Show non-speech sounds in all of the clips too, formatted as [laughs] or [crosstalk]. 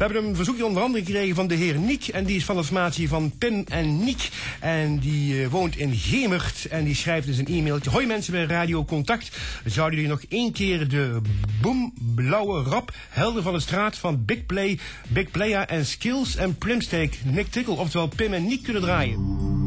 We hebben een verzoekje onder andere gekregen van de heer Niek. En die is van de formatie van Pim en Niek. En die eh, woont in Gemert. En die schrijft dus een e-mailtje. Hoi mensen bij Radio Contact. Zouden jullie nog één keer de boom, blauwe rap, helden van de straat van Big Play, Big Playa en Skills en Plimsteak, Nick Tickle, oftewel Pim en Niek kunnen draaien?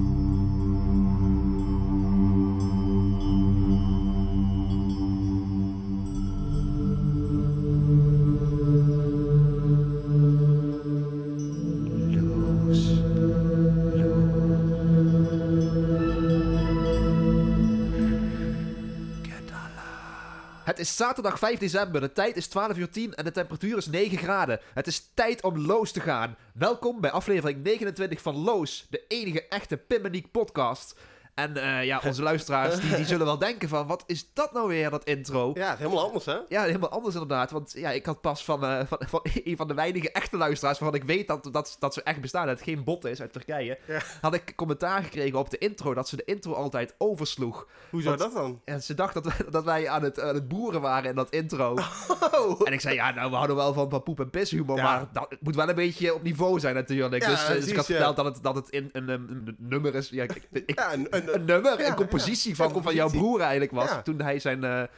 Is zaterdag 5 december, de tijd is 12 uur 10 en de temperatuur is 9 graden. Het is tijd om Loos te gaan. Welkom bij aflevering 29 van Loos, de enige echte Pimmeniek podcast. En eh, ja, onze luisteraars die, die zullen wel denken van, wat is dat nou weer, dat intro? Ja, helemaal anders, hè? Ja, helemaal anders inderdaad. Want ja, ik had pas van, eh, van, van [laughs] een van de weinige echte luisteraars... waarvan ik weet dat, dat, dat ze echt bestaan, dat het geen bot is uit Turkije... Ja. had ik commentaar gekregen op de intro... dat ze de intro altijd oversloeg. Hoe zou Want- dat dan? En ze dacht dat, wij- [laughs] dat wij aan het, aan het boeren waren in dat intro. Oh. En ik zei, ja, nou, we houden wel van, van poep en pis humor... Ja. maar dat, moet wel een beetje op niveau zijn natuurlijk. Ja, dus, eh, dus ik had verteld dat het, dat het in een, een, een nummer is... Ja, ik, ik- Ja, een, een, een nummer, een compositie van, van jouw broer eigenlijk was. Toen hij zijn...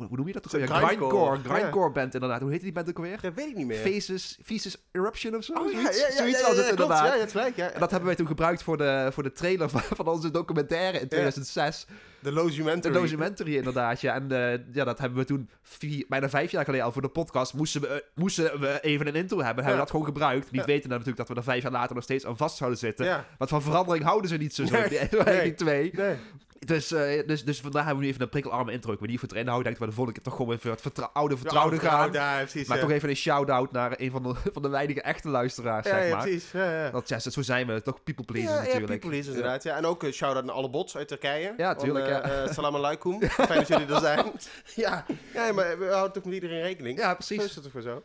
hoe, hoe noem je dat toch? Weer? grindcore. Grindcore, band inderdaad. Hoe heette die band ook alweer? dat weet ik niet meer. Faces, Faces Eruption of zo? Oh, zoiets ja, ja, zoiets ja, was ja, het inderdaad. Ja, gelijk. En dat hebben wij toen gebruikt voor de, voor de trailer van, van onze documentaire in 2006. De De Lozumentary. documentary inderdaad, ja. En eh, ja, dat hebben we toen vier, bijna vijf jaar geleden al voor de podcast. Moesten we, eh, moesten we even een intro hebben. Hebben we dat gewoon gebruikt. Niet weten natuurlijk dat we er vijf jaar later nog steeds aan vast zouden zitten. Want van verandering houden ze niet zo, zo Nee, [laughs] die, nee. die twee. Nee. Dus, eh, dus, dus vandaar hebben we nu even een prikkelarme intro. Ik weet niet voor het erin houden. Ik denk dat we de volgende keer toch gewoon even het oude vertrouwde gaan. Ja, precies. Maar ja. toch even een shout-out naar een van de, [laughs] van de weinige echte luisteraars, Ja, zeg ja, maar. precies. Dat, ja, zo zijn we. Toch people pleasers ja, ja, natuurlijk. people pleasers inderdaad. Ja. En ook een shout-out naar alle bots uit Turkije. Ja, tuurlijk, eh, eh, [laughs] salam alaikum. [laughs] Fijn dat jullie er zijn. ja. ja, maar we houden toch met iedereen rekening? Ja, Zo precies. is het toch voor zo?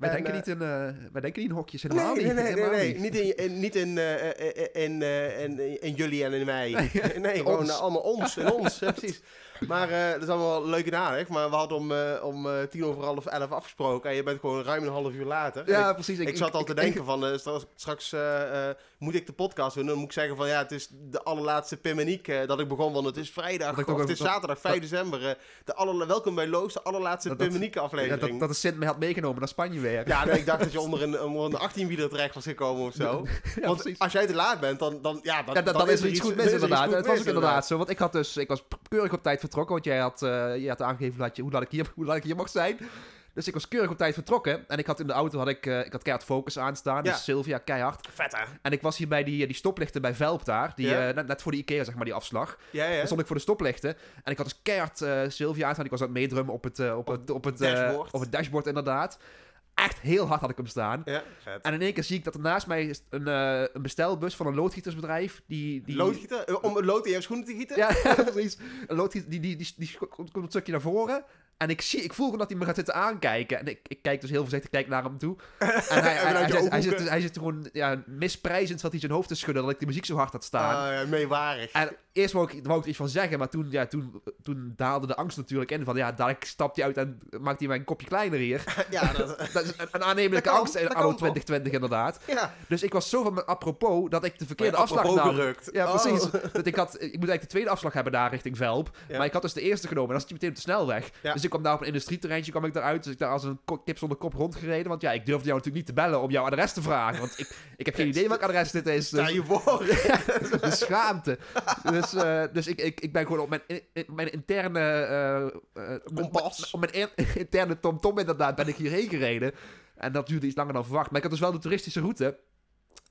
Wij, En, denken eh, niet in, eh, wij denken niet in hokjes, helemaal Nee, niet. nee, nee, nee. Niet in, in, niet in, eh, in, in, in jullie en in mij. Nee, [laughs] gewoon allemaal ons. In ons, [laughs] precies. Maar eh, dat is allemaal leuk en aardig. Maar we hadden om, om tien over half elf afgesproken. En je bent gewoon ruim een half uur later. En Ja, ik, precies. ik, zat al te denken van, straks, straks moet ik de podcast doen. Dan moet ik zeggen van, ja, het is de allerlaatste Pim en ik dat ik begon. Want het is vrijdag, of het is zaterdag, 5 december. de aller, welkom bij Loos, de allerlaatste Dat- Pim en ik ja, aflevering. dat, dat de Sint me had meegenomen naar Spanje weer. Ja, nee, ik dacht dat je onder een, onder een 18-wieler terecht was gekomen of zo. [laughs] Ja, Want precies. als jij te laat bent, dan, dan, ja, dan, Ja, dan, dan is er iets goed mis er inderdaad. Het was ook inderdaad zo. Want ik had dus, ik was keurig op tijd vertrokken. Want jij had, eh, jij had aangegeven laat, je, hoe, laat ik hier, [laughs] hoe laat ik hier mocht zijn. Dus ik was keurig op tijd vertrokken. En ik had in de auto had ik, eh, ik had keihard focus aanstaan. Ja. Dus Sylvia keihard. Vet, hè? En ik was hier bij die, die stoplichten bij Velp daar. Die, Ja. eh, net, net voor de Ikea, zeg maar, die afslag. Ja, ja. Dan stond ik voor de stoplichten. En ik had dus keihard eh Sylvia aanstaan. Ik was aan het meedrummen op het, eh, op het, op het, dashboard. op het dashboard inderdaad. Echt heel hard had ik hem staan. Ja. En in één keer zie ik dat er naast mij is een, eh, een bestelbus van een loodgietersbedrijf. Die, die, Loodgieter? Eh, Om een lood in jouw schoenen te gieten? Ja, [laughs] precies. Een loodgieter, die, die, die, die komt een stukje naar voren. En ik, zie, ik voel gewoon dat hij me gaat zitten aankijken. En ik, ik kijk dus heel voorzichtig kijk naar hem toe. [laughs] En hij, hij, hij, vanuit je hij, hij ooghoeken. zit, hij zit gewoon ja, misprijzend wat hij zijn hoofd te schudden dat ik de muziek zo hard had staan. Ah, ja, meewarig. En eerst wou ik, wou ik er iets van zeggen, maar toen, ja, toen, toen daalde de angst natuurlijk in. Van ja, dadelijk stapt hij uit en maakt hij mijn kopje kleiner hier. [laughs] ja, dat, een, een aannemelijke Dat kan, angst in dat anno kan wel. 2020 inderdaad. ja. Dus ik was zo van mijn apropos dat ik de verkeerde Oh afslag nam. gerukt. Ja, Oh. precies. Dat ik, had, ik moet eigenlijk de tweede afslag hebben daar richting Velp. Ja. Maar ik had dus de eerste genomen en dan zit je meteen op de snelweg. Ja. Dus ik kwam daar op een industrieterreintje kwam ik daaruit. Dus ik daar als een kip zonder kop rondgereden. Want ja, ik durfde jou natuurlijk niet te bellen om jouw adres te vragen. Want ik, ik heb geen [laughs] idee welk adres dit is. Sta Dus, je voor. [laughs] de schaamte. Dus, eh, dus ik, ik, ik ben gewoon op mijn, in- mijn interne... eh, eh, Kompas. Op mijn in- interne tom-tom inderdaad ben ik hierheen gereden. En dat duurde iets langer dan verwacht. Maar ik had dus wel de toeristische route.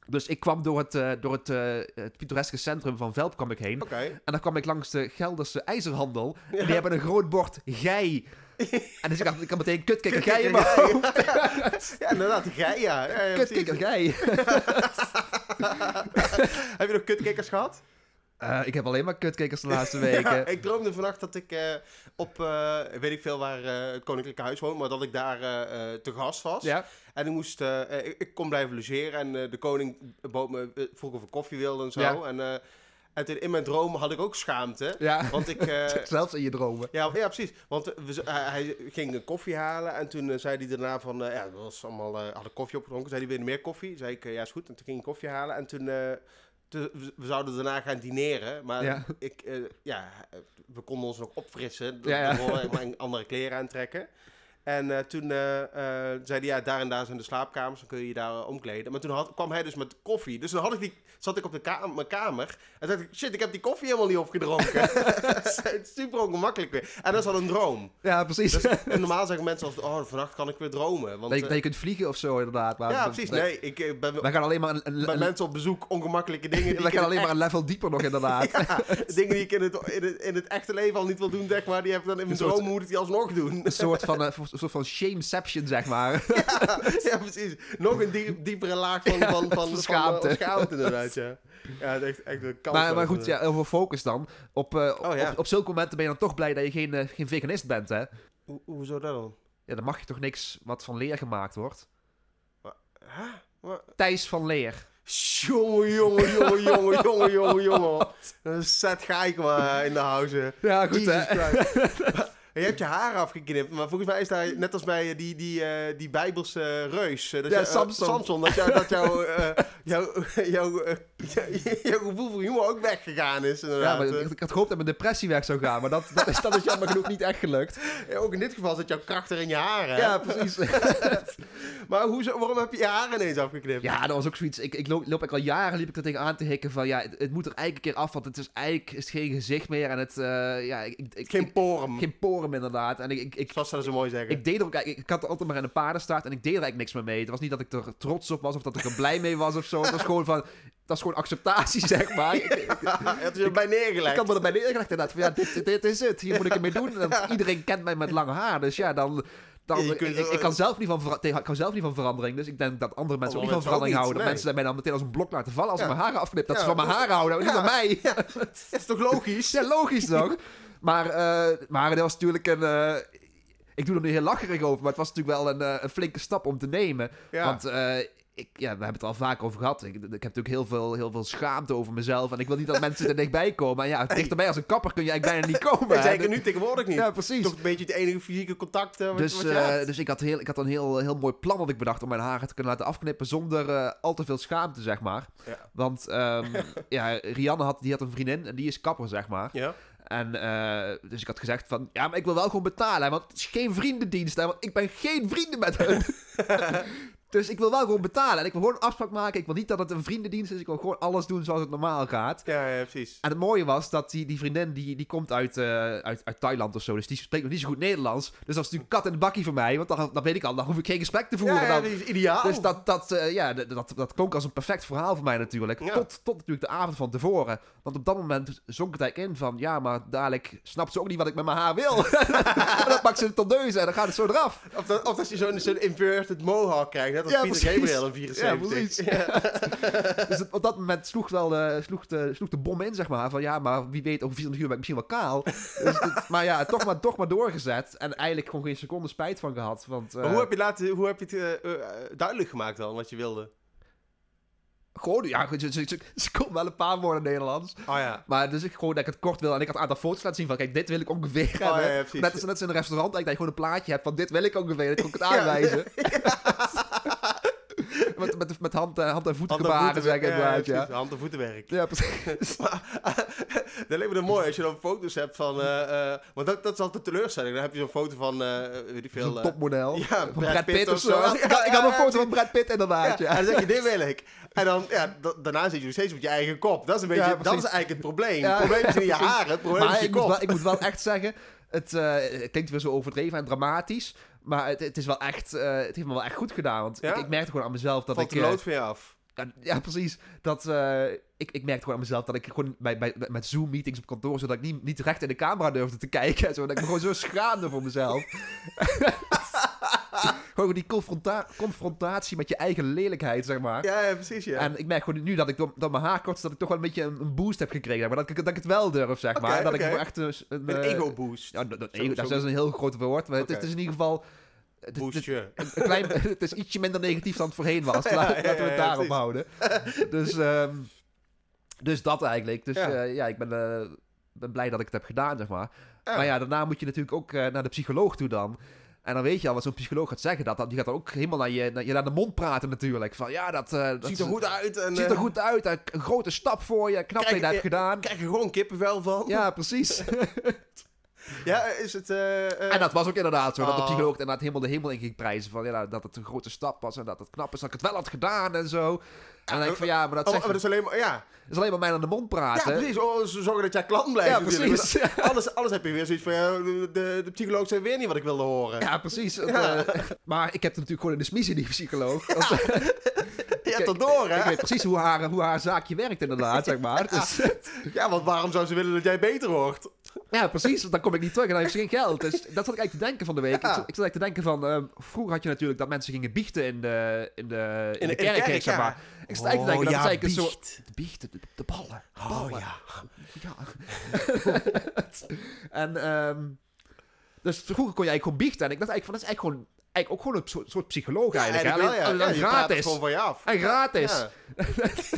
Dus ik kwam door het, eh, door het, eh, het pittoreske centrum van Velp kwam ik heen. En dan kwam ik langs de Gelderse ijzerhandel. En die hebben een groot bord gei. [laughs] en dus ik had, ik had meteen kutkikker gei in mijn hoofd. Ja, inderdaad, gij, ja. ja, ja precies. Kutkikker gei. [laughs] Heb je nog kutkikkers gehad? Eh, ik heb alleen maar kutkikkers de [laughs] laatste weken. Ja, ik droomde vannacht dat ik eh, op, eh, weet ik veel waar het Koninklijke Huis woont, maar dat ik daar te gast was. Ja. En ik moest, ik, ik kon blijven logeren en de koning bood me, vroeg of ik koffie wilde en zo. Ja. En, En toen in mijn dromen had ik ook schaamte. Ja, Want ik... [laughs] zelfs in je dromen. ja, ja, precies. Want we, hij, ging een koffie halen en toen zei hij daarna van... ja, dat was allemaal... had ik koffie opgedronken. Zei hij, je meer koffie? Zei ik, ja, is goed. En toen ging ik koffie halen en toen... we- zouden daarna gaan dineren, maar Ja. ik, eh, ja, we konden ons nog opfrissen. Ja, ja. Andere kleren aantrekken. En eh, toen eh, zei hij, ja, daar en daar zijn de slaapkamers, dan kun je je daar omkleden. Maar toen had, kwam hij dus met koffie. Dus dan had ik die, zat ik op de ka- mijn kamer en dacht ik, shit, ik heb die koffie helemaal niet opgedronken. [laughs] [laughs] Het is Super ongemakkelijk weer. En dat is al een droom. Ja, precies. Dus, [laughs] en normaal zeggen mensen als, oh, vannacht kan ik weer dromen. Want, dat, je, eh, dat je kunt vliegen of zo, inderdaad. Maar ja, precies. Nee, ik eh, ben Wij gaan alleen maar een, een, bij mensen op bezoek ongemakkelijke dingen. Die wij gaan alleen maar een level dieper nog, inderdaad. echt- dingen die ik in het, in, het, in het echte leven al niet wil doen, zeg maar, die heb ik dan in mijn droom moet ik die alsnog doen. Een soort van, eh, een soort van shameception, zeg maar. ja, precies. Nog een diep, diepere laag van, van, van, van, schaamte. van schaamte, inderdaad, ja. Ja, het is echt, echt een kans. maar, maar goed, ja, over focus dan. Op, eh, op, Oh, ja. op, op zulke momenten ben je dan toch blij dat je geen, eh, geen veganist bent, hè? Ho- hoezo dat dan? Ja, dan mag je toch niks wat van leer gemaakt wordt. Huh? Wat? Thijs van Leer. Jongen, jongen, jongen, jongen, jongen, jongen, jongen. [laughs] Een set geik maar in de house. Ja, Jesus Christ. [laughs] Je hebt je haar afgeknipt, maar volgens mij is daar net als bij die, die, eh, die Bijbelse reus. eh, Dat Ja, eh, Samson. Samson, dat, jou, dat jou, eh, [laughs] jou, eh, [laughs] jouw gevoel voor humor ook weggegaan is. Ja, Inderdaad. maar ik, ik had gehoopt dat mijn depressie weg zou gaan, maar dat, dat, is, dat is jammer genoeg niet echt gelukt. Eh, ook in dit geval zit jouw kracht er in je haren. hè? Ja, precies. [laughs] Maar hoezo, waarom heb je je haar ineens afgeknipt? Ja, dat was ook zoiets. Ik, ik loop, loop ik al jaren liep ik er tegen aan te hikken van ja, het, het moet er eigenlijk een keer af, want het is eigenlijk is geen gezicht meer en het, eh, ja, ik, ik, ik- Geen porum. geen porum inderdaad. En ik, ik, ik, Zoals ze dat zo mooi zeggen. ik deed er ook, eigenlijk- ik had er altijd maar in een paardenstaart en ik deed er eigenlijk niks meer mee. Het was niet dat ik er trots op was of dat ik er blij mee was of zo. Het was gewoon van, dat is gewoon acceptatie, zeg maar. [laughs] Ik, ik, het is erbij ik neergelegd. had me erbij neergelegd inderdaad. Van, ja, dit, dit is het. Hier moet ik ermee doen. [laughs] En Iedereen kent mij met lang haar. Dus ja, dan... dan Ja, ik, kunt ik, ik kan zelf niet van, ik kan zelf niet van verandering. Dus ik denk dat andere mensen ook niet van verandering houden. Dat mensen mij dan meteen als een blok laten vallen als Ja. ik mijn haren afknip. Dat Ja, ze van mijn haren houden, niet Ja. van mij. [laughs] Dat is toch logisch? Ja, logisch toch? Maar, eh, maar dat was natuurlijk een... eh, ik doe er nu heel lacherig over, maar het was natuurlijk wel een, eh, een flinke stap om te nemen. Ja. Want ik, ja, we hebben het al vaak over gehad. Ik, ik heb natuurlijk heel veel, heel veel schaamte over mezelf. En ik wil niet dat mensen er dichtbij komen. Maar ja, dichterbij als een kapper kun je eigenlijk bijna niet komen. [laughs] En zeker nu tegenwoordig niet. Ja, precies. Toch een beetje het enige fysieke contact wat, Dus, wat eh, dus ik, had heel, ik had een heel, heel mooi plan dat ik bedacht om mijn haren te kunnen laten afknippen zonder eh, al te veel schaamte, zeg maar. Ja. Want ehm, [laughs] ja, Rianne had, die had een vriendin en die is kapper, zeg maar. Ja. En eh, dus ik had gezegd van, ja, maar ik wil wel gewoon betalen, hè, want het is geen vriendendienst, hè, want ik ben geen vrienden met hun. [laughs] dus ik wil wel gewoon betalen en ik wil gewoon een afspraak maken. Ik wil niet dat het een vriendendienst is, ik wil gewoon alles doen zoals het normaal gaat. Ja, ja, precies. En het mooie was dat die, die vriendin, die, die komt uit, eh, uit, uit Thailand of zo. Dus die spreekt nog niet zo goed Nederlands. Dus dat is natuurlijk kat in de bakkie voor mij. Want dan, dan weet ik al, dan hoef ik geen gesprek te voeren. Ja, ja, dan, dat is ideaal. dus dat, dat, eh, ja, dat, dat, dat klonk als een perfect verhaal voor mij natuurlijk. Ja. Tot, tot natuurlijk de avond van tevoren. Want op dat moment zonk het eigenlijk in van... Ja, maar dadelijk snapt ze ook niet wat ik met mijn haar wil. [laughs] [laughs] en dan pakt ze het tondeuze en dan gaat het zo eraf. Of, dat, of dat je zo'n zo'n inverted mohawk krijgt, net als Ja, precies. Gabriel in 74. Ja. [laughs] Dus op dat moment sloeg, wel, eh, sloeg, de, sloeg de bom in, zeg maar. Van ja, maar wie weet, over 24 uur ben ik misschien wel kaal. dus, [laughs] maar ja, toch maar, toch maar doorgezet. En eigenlijk gewoon geen seconde spijt van gehad. Want, eh, Maar hoe heb je, laten, hoe heb je het eh, eh, duidelijk gemaakt dan, wat je wilde? Gewoon, ja, ze, ze, ze, ze kon wel een paar woorden Nederlands. Oh ja. Maar dus ik gewoon dat ik het kort wil. En ik had een aantal foto's laten zien van, kijk, dit wil ik ongeveer Oh, hebben. ja, ja, precies. net, als, net als in een restaurant, eigenlijk, dat je gewoon een plaatje hebt van, dit wil ik ongeveer. Dat kon ik het aanwijzen. [laughs] met, met, met hand, eh, hand en voeten Hand- en gebaren, zeg inderdaad, ja. precies. Hand- en voetenwerk. Ja, precies. [laughs] dat lijkt me dan mooi als je dan foto's hebt van... eh, eh, want dat, dat is altijd teleurstelling. Dan heb je zo'n foto van, eh, weet ik veel... Eh, topmodel. ja, van Brad Brad Pitt Pitt of zo. zo. Ik had, ik had Ja, een foto ja, van Brad Pitt ja, inderdaad, ja. En dan zeg je, dit wil ik. En dan, ja, da- daarna zit je nog steeds met je eigen kop. Dat is een beetje, Ja, dat is eigenlijk het probleem. Ja, het probleem is niet je [laughs] haren, het probleem is Maar je ik moet, kop. wel, ik moet wel echt zeggen, het, eh, het klinkt weer zo overdreven en dramatisch. Maar het, het is wel echt, eh, het heeft me wel echt goed gedaan. Want Ja? ik, ik merkte gewoon aan mezelf dat Valt ik... de eh, lood van je af. Ja, ja, precies. Dat, eh, ik, ik merkte gewoon aan mezelf dat ik gewoon bij, bij, met Zoom-meetings op kantoor... zodat ik niet, niet recht in de camera durfde te kijken. [laughs] Zodat ik me gewoon zo schaamde voor mezelf. [laughs] [laughs] gewoon die confronta confrontatie met je eigen lelijkheid, zeg maar. Ja, ja precies, ja. En ik merk gewoon nu dat ik door, door mijn haar kort... dat ik toch wel een beetje een, een boost heb gekregen. Maar dat ik, dat ik het wel durf, zeg maar. Dat ik echt een... een, een eh, ego-boost. Ja, dat, dat, ego, is een heel groot woord. Maar het, is in ieder geval... Boostje. een klein, [laughs] [laughs] het is ietsje minder negatief dan het voorheen was. Ja, Laten we het daarop houden. Dus, ehm, Dus dat eigenlijk. Dus Ja. ja, ja ik ben, eh, ben blij dat ik het heb gedaan, zeg maar. Maar ja, daarna moet je natuurlijk ook eh, naar de psycholoog toe dan. En dan weet je al wat zo'n psycholoog gaat zeggen. Dat, dat, die gaat dan ook helemaal naar je, naar je naar de mond praten natuurlijk. Van ja, dat, eh, dat Ziet er goed uit. En, ziet er eh, goed uit. Een, grote stap voor je. Knap dat je dat hebt gedaan. krijg je gewoon kippenvel van. Ja, precies. [laughs] [laughs] Ja, is het... eh, eh, en dat was ook inderdaad zo. Dat de Oh. psycholoog inderdaad helemaal de hemel in ging prijzen. Van ja, dat het een grote stap was. En dat het knap is dat ik het wel had gedaan en zo. En dan denk ik van ja, maar dat, oh, maar dat is alleen maar... Ja, dat is alleen maar mij aan de mond ja praten. precies. Oh, zorgen dat jij klant blijft. Ja, precies. [laughs] Alles, alles heb je weer zoiets van... Ja, de, de, psycholoog zei weer niet wat ik wilde horen. Ja, precies. Ja. eh, maar ik heb het natuurlijk gewoon in de smiezen, die psycholoog. Want, [laughs] je hebt dat door, Ik hè? weet precies hoe haar, hoe haar zaakje werkt, inderdaad, zeg maar. Dus, Ja, want waarom zou ze willen dat jij beter wordt? Ja, precies. Want dan kom ik niet terug en dan heeft ze geen geld. Dus dat zat ik eigenlijk te denken van de week. Ja. Ik, zat, ik zat eigenlijk te denken van... ehm, vroeger had je natuurlijk dat mensen gingen biechten in de, in de, in In de de- de kerk, ja. maar. Ik zat eigenlijk te denken, dat is eigenlijk een soort... De biechten, de, de ballen. De Oh, ja. Ja. [laughs] en, ehm, dus vroeger kon je eigenlijk gewoon biechten. En ik dacht eigenlijk van, dat is eigenlijk gewoon... Eigenlijk ook gewoon een soort, soort psycholoog eigenlijk. wel, ja. alleen Ja, gratis. gewoon van je af. En gratis. Ja.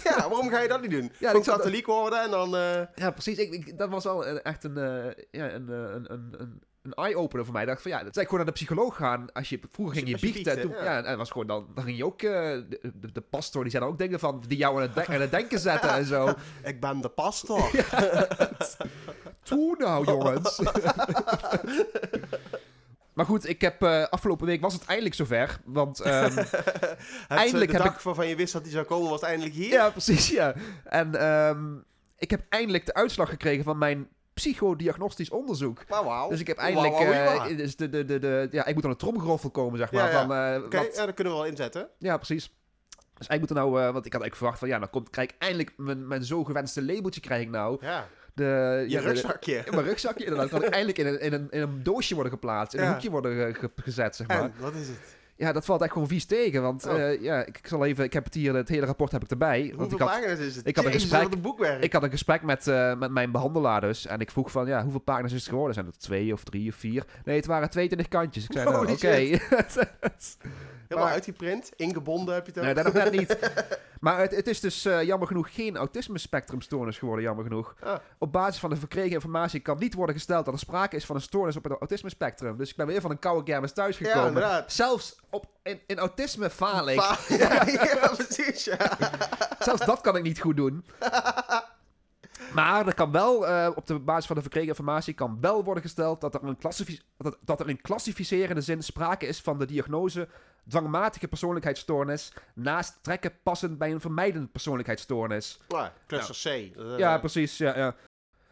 [laughs] ja, waarom ga je dat niet doen? ik Gewoon zat- katholiek worden en dan... eh, Ja, precies. Ik, ik- dat was wel een- echt een, eh, ja, een, eh, een, een, een, een eye-opener voor mij. Ik dacht van ja, dat is eigenlijk gewoon naar de psycholoog gaan. Als je, vroeger ging je biechten. toen, ja. ja. en was gewoon dan, dan ging je ook, de, pastor, die zei dan ook dingen van, die jou aan het, de- aan het denken zetten en zo. [laughs] ik ben de pastor. [laughs] Toe nou, jongens. Maar goed, ik heb, eh, afgelopen week was het eindelijk zover. Want, [laughs] ehm, Het, Eindelijk de heb dag waarvan je wist dat hij zou komen, was eindelijk hier. ja, precies, ja. En ehm, ik heb eindelijk de uitslag gekregen van mijn psychodiagnostisch onderzoek. Maar wauw. Dus ik heb eindelijk... wauw, eh, dus de, de, de, de, ja, ik moet aan een tromgeroffel komen, zeg maar. Ja, ja. Van, eh, Oké, wat- ja, dat kunnen we wel inzetten. ja, precies. Dus ik moet er nou... eh, want ik had eigenlijk verwacht van... Ja, dan komt, krijg ik eindelijk mijn, mijn zo gewenste labeltje krijg ik nou. Ja, De, je ja, de- rugzakje. in mijn rugzakje, inderdaad. Kan [laughs] ik eindelijk in een, in, een, in een doosje worden geplaatst. In een hoekje worden ge- gezet, zeg maar. En, wat is het? Ja, dat valt echt gewoon vies tegen. Want Oh. eh, ja, ik, ik zal even... Ik heb het hier... Het hele rapport heb ik erbij. Want Hoeveel ik had, pagina's is het? ik had een gesprek- een ik had een gesprek met, eh, met mijn behandelaar dus. En ik vroeg van, ja, hoeveel pagina's is het geworden? Zijn het twee of drie of vier? Nee, het waren 22 kantjes. Ik zei, nou, oké. [laughs] Helemaal maar- uitgeprint, ingebonden heb je het ook. nee, dat nog net niet. [laughs] Maar het, het is dus eh, jammer genoeg geen autisme-spectrumstoornis geworden, jammer genoeg. Ah. Op basis van de verkregen informatie kan niet worden gesteld dat er sprake is van een stoornis op het autisme-spectrum. Dus ik ben weer van een koude kermis ja, thuisgekomen. inderdaad. Zelfs op, in, in autisme faal ik. [laughs] [laughs] Ja, ja, precies, ja. [laughs] Zelfs dat kan ik niet goed doen. Maar er kan wel, eh, op de basis van de verkregen informatie, kan wel worden gesteld dat er, een dat, dat er in klassificerende zin sprake is van de diagnose dwangmatige persoonlijkheidsstoornis, naast trekken passend bij een vermijdende persoonlijkheidsstoornis. Ja, cluster C. Dat, eh, Ja, precies. Ja, ja.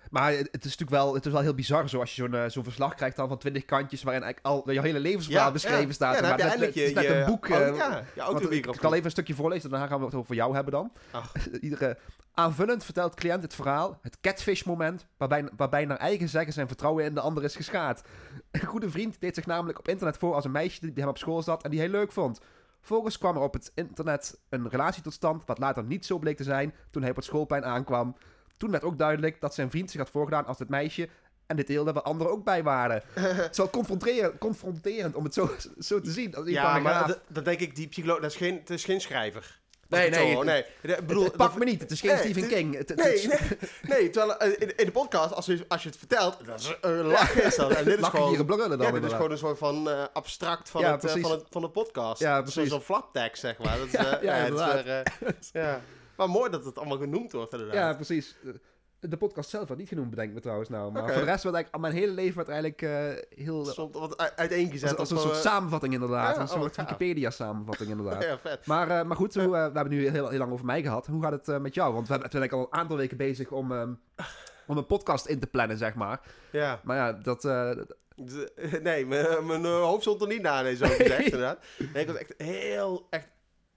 Maar het is natuurlijk wel, het is wel heel bizar zo als je zo'n eh, zo'n verslag krijgt dan van 20 kantjes waarin eigenlijk al jouw hele levensverhaal Ja, beschreven ja. staat. Ja, maar je net- je- net een je- boek. oh, eh, ja, je ik zal even een stukje voorlezen, daarna gaan we het over jou hebben dan. Ach. [laughs] Iedere, aanvullend vertelt cliënt het verhaal, het catfish-moment, waarbij, waarbij naar eigen zeggen zijn vertrouwen in de ander is geschaad. Een goede vriend deed zich namelijk op internet voor als een meisje die hem op school zat en die hij leuk vond. Vervolgens kwam er op het internet een relatie tot stand, wat later niet zo bleek te zijn toen hij op het schoolplein aankwam. Toen werd ook duidelijk dat zijn vriend zich had voorgedaan als het meisje en dit deelde waar anderen ook bij waren. Het is wel confronterend, confronterend om het zo, zo te zien. Als Ja, paragraaf. maar dat, dat denk ik, die psycholoog, dat is geen, het is geen schrijver. Nee, nee, zo hoor. het- nee. Bedoel, het, het pakt dat- me niet, het is geen Nee, Stephen het- King. Nee, nee, nee, terwijl eh, in, in de podcast, als je, als je het vertelt, dat is een [laughs] is dat. En dit is gewoon, hier dan ja, dit is gewoon een soort van eh, abstract van, Ja, het, eh, van, het, van de podcast. Ja, Zo'n- precies. Zo'n flaptekst, zeg maar. Dat is, [laughs] Ja, ja, het is weer, [laughs] ja. Maar mooi dat het allemaal genoemd wordt, inderdaad. Ja, precies. De podcast zelf werd niet genoemd, bedenk ik me trouwens nou. Maar voor de rest werd eigenlijk, mijn hele leven werd eigenlijk eh, heel... Soms wat uiteengezet. Als, als een soort eh, samenvatting inderdaad. ja, een oh, soort wat gaaf. Wikipedia-samenvatting inderdaad. [laughs] Ja, vet. Maar, eh, maar goed, hoe, we hebben nu heel, heel lang over mij gehad. Hoe gaat het met jou? Want we hebben- eigenlijk al een aantal weken bezig om, ehm, om een podcast in te plannen, zeg maar. Ja. Maar ja, dat... [laughs] Nee, mijn mijn, hoofd stond er niet na, nee, zo gezegd, [laughs] inderdaad. Nee, ik was echt heel, echt,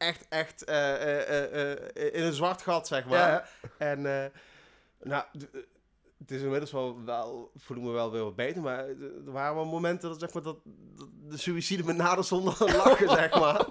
echt, echt eh, eh, eh, in een zwart gat, zeg maar. ja, En, nou, het is inmiddels wel, wel, voel ik me wel weer wat beter, maar er waren wel momenten dat, zeg maar, dat, dat de suïcide met nader zonder [laughs] lachen, zeg maar. [laughs]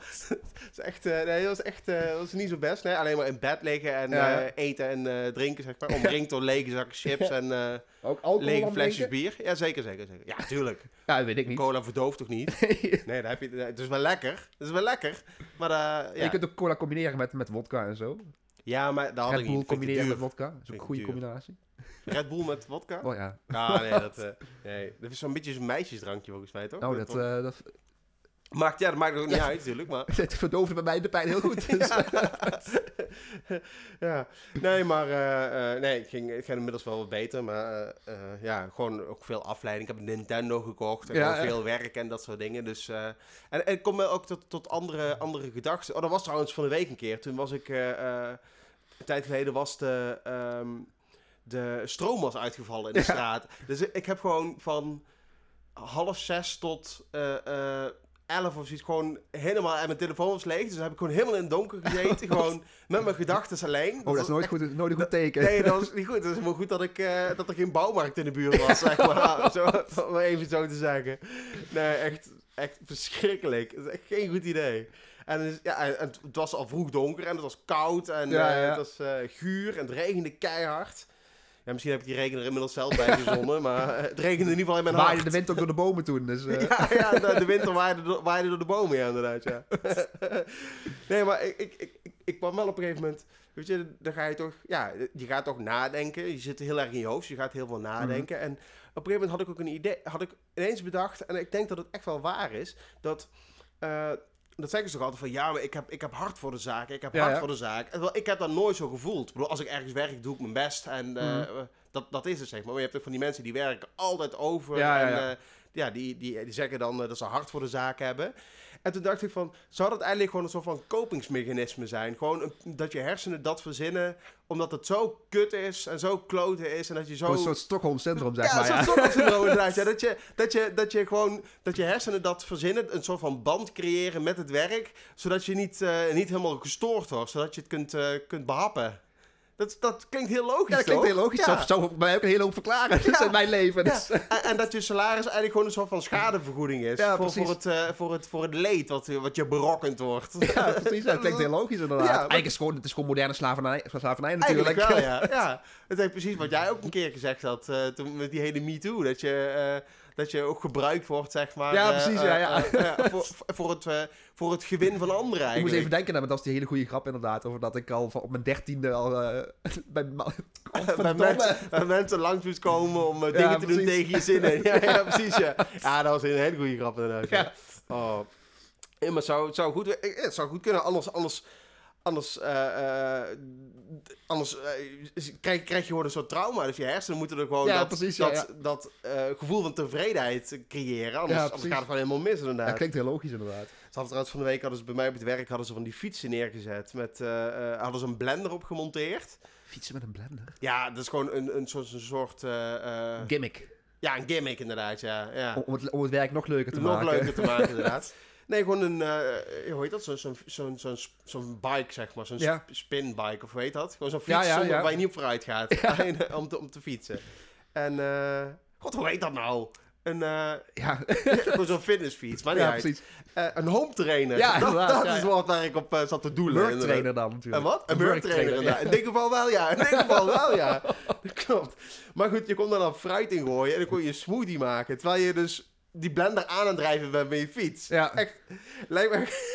Het is echt, eh, nee, dat was echt, dat was niet zo best, nee. Alleen maar in bed liggen en Ja, eh, eten en drinken, zeg maar. [laughs] Omringd door lege zakken chips en ook lege flesjes bier. Ja, zeker, zeker, zeker. Ja, tuurlijk. Ja, dat weet ik niet. Cola verdooft toch niet? Nee, daar heb je, het is wel lekker. Het is wel lekker. Maar ja. Je kunt ook cola combineren met, met wodka en zo. Ja, maar dat had Red ik niet. Combineren met vodka. Dat is ook een goede duur. combinatie. Red Bull met vodka? Oh ja. Ah, nee, dat, eh, nee. dat is zo'n beetje zo'n meisjesdrankje volgens mij, toch? Oh, dat, eh, dat, maakt, ja, dat maakt ook niet uit natuurlijk, maar... [laughs] het verdoofde bij mij de pijn heel goed. Dus. [laughs] ja, nee, maar eh, eh, nee, het ging, het ging inmiddels wel wat beter. Maar eh, eh, ja, gewoon ook veel afleiding. Ik heb een Nintendo gekocht en Ja, veel werk en dat soort dingen. Dus, eh, en, en ik kom ook tot, tot andere, andere gedachten. Oh, dat was trouwens van de week een keer. Toen was ik, eh, eh, een tijd geleden was de, ehm, de stroom was uitgevallen in de Ja. straat. Dus ik heb gewoon van half zes tot eh, eh, elf of zoiets gewoon helemaal... En mijn telefoon was leeg, dus heb ik gewoon helemaal in het donker gezeten. [laughs] gewoon met mijn gedachten alleen. Oh, dat is nooit, goed, nooit een goed teken. Nee, dat was niet goed. Het is helemaal goed dat, ik, eh, dat er geen bouwmarkt in de buurt was, zeg maar. [laughs] [laughs] zo, om even zo te zeggen. Nee, echt, echt verschrikkelijk. Het is echt geen goed idee. En, ja, en, het was al vroeg donker en het was koud en Ja, het was eh, guur en het regende keihard. Ja, misschien heb ik die regen er inmiddels zelf bij gezonnen, [laughs] maar eh, het regende in ieder geval in mijn Waaide hart. de wind ook door de bomen toen. Dus, [laughs] eh, Ja, ja de, de winter waaide door, waaide door de bomen, ja, inderdaad, ja. [laughs] nee, maar ik, ik, ik, ik, kwam wel op een gegeven moment... Weet je, dan ga je toch... Ja, je gaat toch nadenken. Je zit heel erg in je hoofd. Je gaat heel veel nadenken. En op een gegeven moment had ik ook een idee... Had ik ineens bedacht... En ik denk dat het echt wel waar is... Dat... eh, dat zeggen ze toch altijd van... Ja, maar ik heb, ik heb hard voor de zaak. Ik heb Ja, hard ja. voor de zaak. En wel, ik heb dat nooit zo gevoeld. Ik bedoel, als ik ergens werk, doe ik mijn best. En eh, Mhm. dat, dat is het, zeg maar. Maar je hebt ook van die mensen die werken altijd over. Ja, en, ja. eh, ja, die, die, die zeggen dan eh, dat ze hard voor de zaak hebben. En toen dacht ik van, zou dat eigenlijk gewoon een soort van kopingsmechanisme zijn? Gewoon een- dat je hersenen dat verzinnen, omdat het zo kut is en zo kloten is en dat je zo... Gewoon een soort Stockholm-syndroom, zeg ja, maar. Ja. Stockholm-syndroom [laughs] inderdaad. Ja, dat, je, dat, je, dat je gewoon, dat je hersenen dat verzinnen, een soort van band creëren met het werk, zodat je niet, eh, niet helemaal gestoord wordt, zodat je het kunt, eh, kunt behappen. Dat, dat klinkt heel logisch, Ja, dat klinkt toch? heel logisch. Ja. Zou, zou bij mij ook een hele hoop verklaren. Dat in mijn leven. Dus. en, en dat je salaris eigenlijk gewoon een soort van schadevergoeding is. Ja, voor, precies. voor, het, eh, voor, het, voor het leed wat, wat je berokkend wordt. Ja, [laughs] precies. Dat klinkt heel logisch inderdaad. Maar- Eigenlijk is het gewoon, het is gewoon moderne slavernij, slavernij natuurlijk. Eigenlijk wel, ja. [laughs] ja. Het is precies wat jij ook een keer gezegd had eh, toen met die hele MeToo. Dat je, eh, dat je ook gebruikt wordt, zeg maar. Ja, eh, precies, eh, ja, ja. eh, ja, voor, voor, het, eh, voor het gewin van anderen Ik moest even denken, maar dat is die hele goede grap inderdaad. Over dat ik al van op mijn dertiende al eh, [laughs] bij [laughs] bij, mensen, bij mensen langs moest komen om eh, dingen Ja, te doen tegen je zinnen. [laughs] Ja, ja, precies, ja. Ja, dat was een hele goede grap inderdaad. Ja. Oh. Ja, maar het zou, het zou, goed, eh, het zou goed kunnen, anders... anders Anders, eh, eh, anders eh, krijg, krijg je gewoon een soort trauma. Dus je hersenen moeten er gewoon Ja, dat, precies, ja, dat, dat gevoel van tevredenheid creëren. Anders, anders gaat het gewoon helemaal mis inderdaad. Dat klinkt heel logisch inderdaad. Ze hadden trouwens van de week hadden ze bij mij op het werk hadden ze van die fietsen neergezet. Met, hadden ze een blender op gemonteerd. Fietsen met een blender. Ja, dat is gewoon een, een, soort, een soort Gimmick. ja, een gimmick inderdaad, ja. ja. Om, om het, om het werk nog leuker te Nog maken. leuker te maken, inderdaad. [laughs] Nee, gewoon een, eh, hoe heet dat? Zo'n zo'n zo'n zo'n bike, zeg maar. Zo'n Ja. spinbike, of hoe heet dat? Gewoon zo'n fiets Ja, waar je niet op vooruit gaat. [laughs] [laughs] om, te, om te fietsen. En, eh, god, hoe heet dat nou? Een, eh, Ja, [laughs] zo'n fitnessfiets, maar ja precies. Eh, een home trainer. Ja, dat is wat waar ik op eh, zat te doelen. Work trainer dan natuurlijk. Een wat? Een work trainer. In dit geval wel, ja. In dit geval wel, ja. Dat klopt. Maar goed, je kon daar dan fruit in gooien en dan kon je een smoothie maken. Terwijl je dus die blender aan het drijven bent met je fiets. Ja. Echt, lijkt me...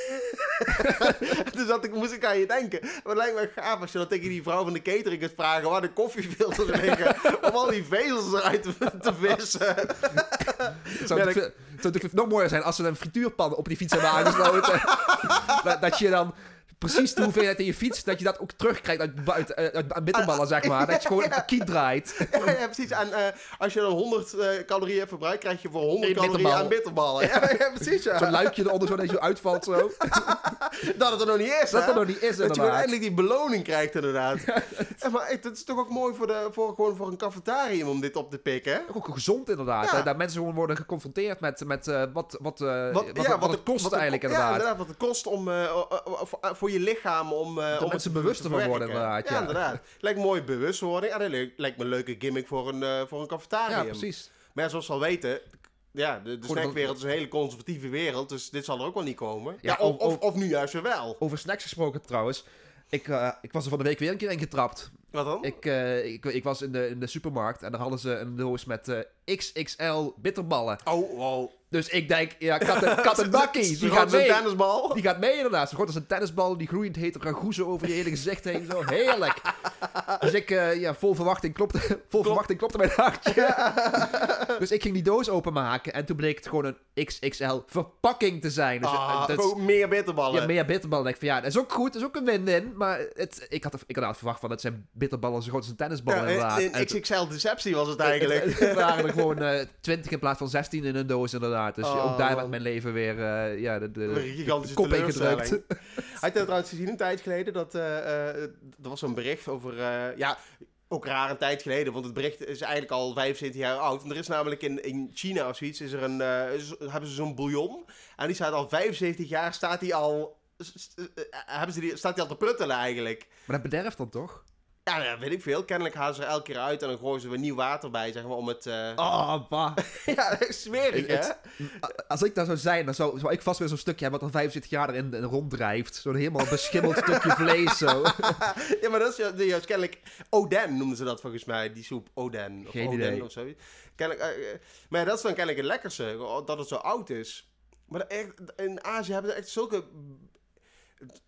[laughs] dus dat ik, moest ik aan je denken. Maar het lijkt me gaaf als je dan tegen die vrouw van de catering kunt vragen waar de koffiefilters liggen. om al die vezels eruit te, te vissen. Het zou, Ja, natuurlijk nog mooier zijn als ze een frituurpan op die fiets hebben aangesloten. [laughs] dat, dat je dan precies de hoeveelheid in je fiets, dat je dat ook terugkrijgt uit, uit, uit, uit bitterballen, zeg maar. Dat je gewoon [laughs] een kiet draait. [laughs] Ja, ja, precies. En eh, als je dan 100 eh, calorieën hebt verbruikt, krijg je voor 100 Eén calorieën bitterbal. aan bitterballen. [laughs] Ja, ja precies. Ja. Zo'n luikje eronder, zo dat je zo uitvalt zo. Dat het er nog niet is, Dat hè? er nog niet is, Dat je gewoon inderdaad. eindelijk die beloning krijgt, inderdaad. Ja, maar het is toch ook mooi voor, de, voor, gewoon voor een cafetarium om dit op te pikken, hè? Ook gezond inderdaad. Hè. Dat mensen gewoon worden geconfronteerd met, met eh, wat, wat, eh, wat, ja, wat, het kost wat eigenlijk Ja, inderdaad. inderdaad. Wat het kost om, eh, eh, eh, voor, voor je lichaam om... eh, om het mensen te- bewuster te van worden, inderdaad, Ja, ja. inderdaad. Lijkt mooi bewustwording. Dat lijkt, me een leuke gimmick voor een, eh, voor een cafetarium. Ja, precies. Maar ja, zoals we al weten... Ja, de, snackwereld is een hele conservatieve wereld, dus dit zal er ook wel niet komen. Ja, Ja, of, of- nu juist weer wel. Over snacks gesproken trouwens. Ik, eh, ik was er van de week weer een keer in getrapt. Wat dan? Ik, ik, ik was in de, in de supermarkt en daar hadden ze een doos met XXL bitterballen. Oh, wow. Dus ik denk, ja, [laughs] kat die gaat mee. tennisbal. Die gaat mee inderdaad. Zo groot als een tennisbal, die groeiend heet ragoezen over je hele gezicht heen. Zo, heerlijk. [laughs] Dus ik, eh, ja, vol verwachting klopte, vol verwachting klopte mijn hartje. [laughs] dus ik ging die doos openmaken en toen bleek het gewoon een XXL verpakking te zijn. Dus Ah, eh, dat gewoon meer bitterballen. ja, meer bitterballen. Ik van ja, dat is ook goed, dat is ook een win-win. Maar het, ik, had, ik had inderdaad verwacht van, het zijn bitterballen zo groot als een tennisbal Ja, En- XXL deceptie was het eigenlijk. het- het waren er gewoon eh 20 in plaats van 16 in een doos inderdaad. Dus Oh, ook daar werd mijn leven weer eh, ja, de, de, de kop ingedrukt. [laughs] Had je trouwens gezien een tijd geleden? Dat, eh, er was zo'n bericht over... ja, ook raar een tijd geleden. Want het bericht is eigenlijk al 75 jaar oud. En er is namelijk in, in China of zoiets... Is er een, hebben ze zo'n bouillon. En die staat al 75 jaar... Staat die al... hebben ze die, staat die al te pruttelen eigenlijk. Maar dat bederft dan toch? Ja, nou, weet ik veel. Kennelijk halen ze er elke keer uit. En dan gooien ze weer nieuw water bij, zeg maar, om het... eh, Oh, pa. [laughs] Ja, echt smerig, hè? Het- Als ik daar zou zijn, dan zou, zou ik vast weer zo'n stukje hebben wat al 75 jaar erin in ronddrijft. Zo'n helemaal beschimmeld stukje [laughs] vlees zo. [laughs] Ja, maar dat is ju- juist kennelijk... Oden noemden ze dat volgens mij, die soep. Oden. Of Geen Oden idee. of zoiets. Kennelijk, eh, eh, maar ja, dat is dan kennelijk het lekkerste. Dat het zo oud is. Maar dat echt, in Azië hebben ze echt zulke...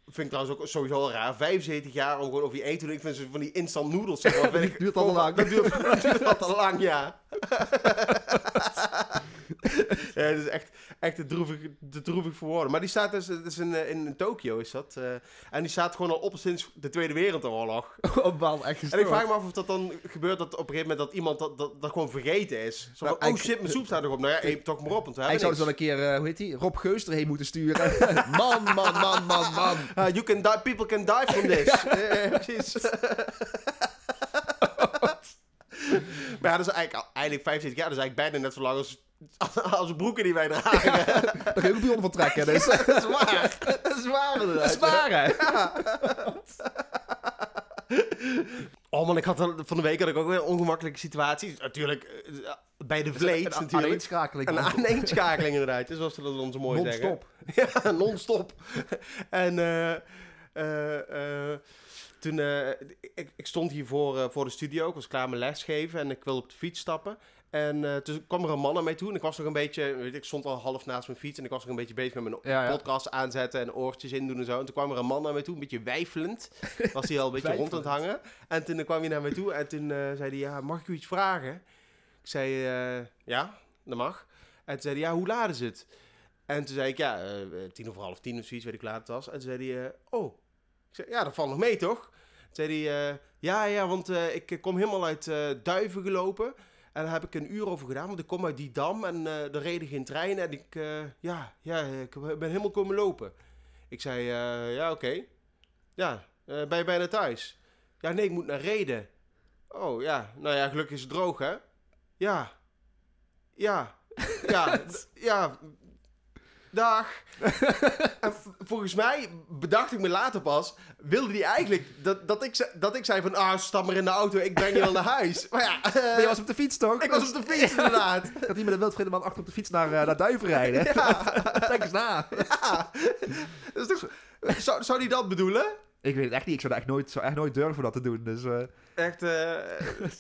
Vind ik trouwens ook sowieso al raar. 75 jaar om gewoon over je eten te doen. Ik vind ze van die instant noodles. Zeg maar, [laughs] ik, duurt al lang. [laughs] Dat duurt, dat duurt al lang, ja. [laughs] [laughs] ja, het is echt, echt te droevig, te droevig voor woorden. Maar die staat dus, het is in, eh, in, Tokio is dat. eh, en die staat gewoon al op sinds de Tweede Wereldoorlog. [laughs] Oh man, echt En ik gestoord. vraag me af of dat dan gebeurt dat op een gegeven moment dat iemand dat, dat, dat gewoon vergeten is. Zo van, Nou, oh shit, mijn soep staat erop. Nou ja, eet toch maar op, want we Hij hebben zou dus niks. wel een keer, eh, hoe heet die? Rob Geus erheen moeten sturen. [laughs] man, man, man, man, man. Ah, you can die, people can die from this. Precies. maar ja, dat is eigenlijk, eigenlijk 75 jaar. Dat is eigenlijk bijna net zo lang als, [laughs] als broeken die wij [laughs] dragen. Daar kun je ook van trekken. [laughs] Dus. dat is waar. Dat is waar inderdaad. Dat is waar, hè? Oh man, ik had dan- van de week had ik ook weer een ongemakkelijke situatie. Natuurlijk, eh, bij de vlees Een natuurlijk. aaneenschakeling. Een aaneenschakeling inderdaad, zoals ze dat dan zo mooi zeggen. Non-stop. Ja, non-stop. En eh, eh, eh, toen, eh, ik, ik stond hier voor, voor de studio, ik was klaar met lesgeven en ik wilde op de fiets stappen. En eh, toen kwam er een man naar mij toe en ik was nog een beetje, weet ik stond al half naast mijn fiets en ik was nog een beetje bezig met mijn Ja, ja. podcast aanzetten en oortjes in doen en zo. En toen kwam er een man naar mij toe, een beetje wijfelend, [laughs] was hij al een beetje rond aan het hangen. En toen kwam hij naar mij toe en toen eh, zei hij, ja, mag ik u iets vragen? Ik zei, eh, ja, dat mag. En toen zei hij, ja, hoe laat is het? En toen zei ik, ja, tien over half tien of zoiets, weet ik hoe laat het was. En toen zei hij, oh. Ik zei, ja, dat valt nog mee, toch? Toen zei hij, ja, ja, want ik kom helemaal uit Duiven gelopen. En daar heb ik een uur over gedaan, want ik kom uit die dam en eh er reden geen treinen. En ik, eh, ja, ja, ik ben helemaal komen lopen. Ik zei, eh, ja, oké. Ja, eh, ben je bijna thuis? Ja, nee, ik moet naar Reden. Oh, ja, nou ja, gelukkig is het droog, hè? Ja. Ja. Ja, [laughs] ja. Dag. [laughs] en volgens mij bedacht ik me later pas, wilde hij eigenlijk dat, dat, ik, ze- dat ik zei van, ah, stap maar in de auto, ik breng je wel naar huis. Maar ja, [laughs] Maar je was op de fiets, toch? ik was op de fiets [laughs] inderdaad. Dat hij met een wildvreemde man achter op de fiets naar, eh, naar Duiven rijden. Denk eens na. Ja. Dat is toch, zou, zou hij dat bedoelen? Ik weet het echt niet. Ik zou, dat echt nooit, zou echt nooit durven dat te doen. Dus, eh, Echt, eh,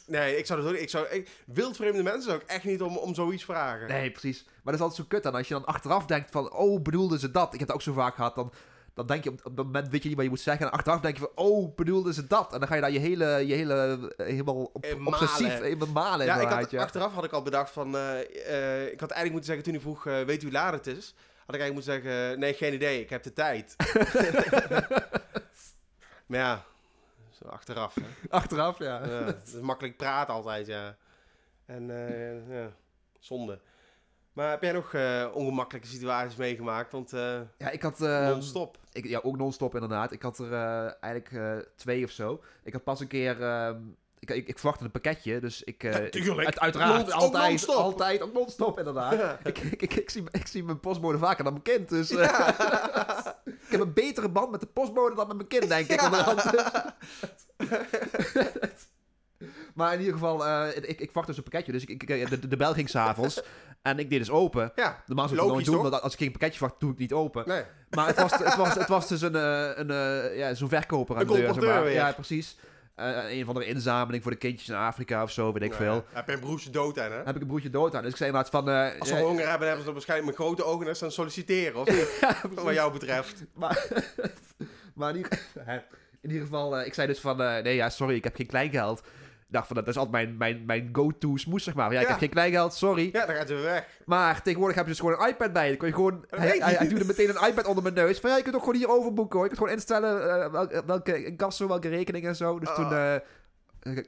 nee, ik zou dat ook ik zou, ik, Wildvreemde mensen zou ik echt niet om, om zoiets vragen. nee, precies. Maar dat is altijd zo kut dan. Als je dan achteraf denkt van... Oh, bedoelden ze dat? Ik heb dat ook zo vaak gehad. Dan, dan denk je op, op dat moment weet je niet wat je moet zeggen. En achteraf denk je van... Oh, bedoelden ze dat? En dan ga je daar je hele... Je hele eh, helemaal op, malen. obsessief... Helemaal malen Ja, ik had, ja. achteraf had ik al bedacht van... ik had eigenlijk moeten zeggen toen hij vroeg... weet u hoe laat het is? Had ik eigenlijk moeten zeggen... nee, geen idee. Ik heb de tijd. [laughs] maar ja... Zo achteraf, hè. [laughs] Achteraf, ja. Ja, is makkelijk praten altijd, ja. En eh, ja, zonde. Maar heb jij nog eh, ongemakkelijke situaties meegemaakt? Want eh Ja, ik had... eh, non-stop. Ik, ja, ook non-stop inderdaad. Ik had er eigenlijk twee of zo. Ik had pas een keer... ik, ik, ik verwachtte een pakketje, dus ik... ik- tuurlijk. uit- uiteraard, Non- altijd, altijd, ook non-stop inderdaad. Ja. ik, ik, ik, ik zie, ik zie mijn postbode vaker dan mijn kind, dus... eh, [laughs] ik heb een betere band met de postbode dan met mijn kind, denk ik. [laughs] maar in ieder geval, eh, ik, ik verwachtte dus een pakketje, dus ik, ik, de, de bel ging s'avonds. En ik deed dus open. Ja, Normaal zou ik het nooit doen, want als ik geen pakketje verwacht, doe ik niet open. nee. Maar het was, het was, het was dus een, een, eh, ja, zo'n verkoper aan Een de deur. zeg maar. Ja, precies. Eh, een van de inzameling voor de kindjes in Afrika of zo, weet ik veel. Ja, Heb je een broertje dood aan, hè? Heb ik een broertje dood aan. Dus ik zei inderdaad van... eh, Als ze honger hebben, hebben ze dan waarschijnlijk met grote ogen naar staan solliciteren, of niet? [laughs] ja, precies. Wat jou betreft. Maar, [laughs] maar in, ieder, [laughs] in ieder geval, eh, ik zei dus van, eh, nee ja, sorry, ik heb geen kleingeld. Dacht van, dat is altijd mijn, mijn, mijn go-to smoes, zeg maar. Ja, ik Ja. heb geen kleingeld, sorry. Ja, dan gaat ze weer weg. Maar tegenwoordig heb je dus gewoon een iPad bij je. Dan kon je gewoon, hij, weet hij, je. hij duwde meteen een iPad onder mijn neus. Van ja, je kunt ook gewoon hier overboeken hoor. Je kunt gewoon instellen eh, welke, welke incasso, welke rekening en zo. Dus Ah. toen... eh,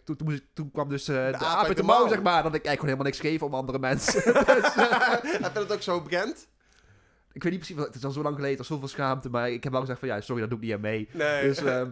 toen, toen, moest ik- toen kwam dus eh, de, aap uit de mouw, zeg maar. Dat ik eigenlijk gewoon helemaal niks geef om andere mensen. [laughs] [laughs] Heb je dat ook zo bekend? ik weet niet precies, wat- het is al zo lang geleden, er is zoveel schaamte. Maar ik heb wel gezegd van ja, sorry, dat doe ik niet aan mee. Nee. Dus, ehm,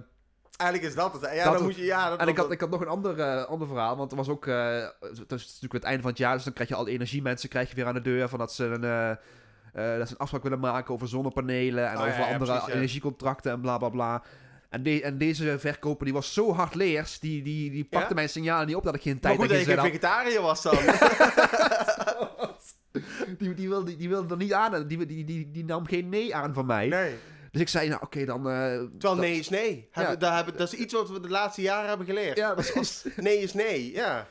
Eigenlijk is dat het. Ja, Dat dan moet je... Ja, dat, En ik had, ik had nog een ander, eh, ander verhaal, want er was ook, eh, het is natuurlijk het einde van het jaar, dus dan krijg je al energiemensen krijg je weer aan de deur van dat ze een, eh, dat ze een afspraak willen maken over zonnepanelen en Oh, over ja, andere precies, energiecontracten en bla bla bla. En, de- en deze verkoper die was zo hardleers, die, die, die pakte mijn signalen niet op dat ik geen Maar tijd goed dat je vegetariër was dan. had. [laughs] Die, die, wilde, die wilde er niet aan, die, die, die, die nam geen nee aan van mij. nee. Dus ik zei, nou oké, dan... eh, Terwijl dat- nee is nee. Hebben, Ja. daar hebben, dat is iets wat we de laatste jaren hebben geleerd. Ja, als [laughs] nee is nee, ja.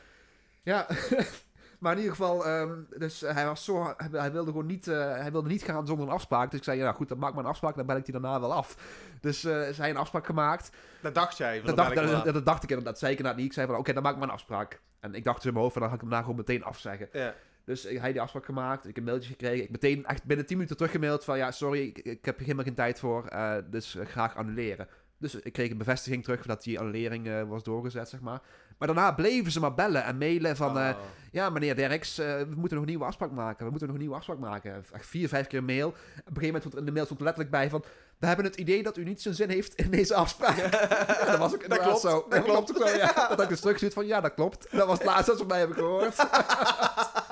Ja, [laughs] maar in ieder geval, ehm, dus hij was zo, hij, wilde gewoon niet, eh, hij wilde niet gaan zonder een afspraak. Dus ik zei, ja goed, dan maak maar een afspraak, dan bel ik die daarna wel af. Dus eh zij een afspraak gemaakt. Dat dacht jij. Dat dacht, dat, dat dacht ik inderdaad, zei ik inderdaad niet. Ik zei van, oké, dan maak ik maar een afspraak. En ik dacht dus in mijn hoofd, van, dan ga ik hem daarna gewoon meteen afzeggen. Ja. Dus hij die afspraak gemaakt, ik heb een mailtje gekregen. Ik meteen, echt binnen 10 minuten teruggemaild van, ja, sorry, ik, ik heb helemaal geen tijd voor, eh, dus graag annuleren. Dus ik kreeg een bevestiging terug dat die annulering eh, was doorgezet, zeg maar. Maar daarna bleven ze maar bellen en mailen van... eh, Oh. ja, meneer Derks, we moeten nog een nieuwe afspraak maken. We moeten nog een nieuwe afspraak maken. Echt vier, vijf keer een mail. Op een gegeven moment stond er in de mail stond er letterlijk bij van... We hebben het idee dat u niet zo'n zin heeft in deze afspraak. [laughs] Ja, dat was ook inderdaad klopt, zo. dat klopt. ook zo, ja. Dat ik dus teruggestuurd van, ja, dat klopt. Dat was het laatste wat ze mij hebben gehoord. [laughs]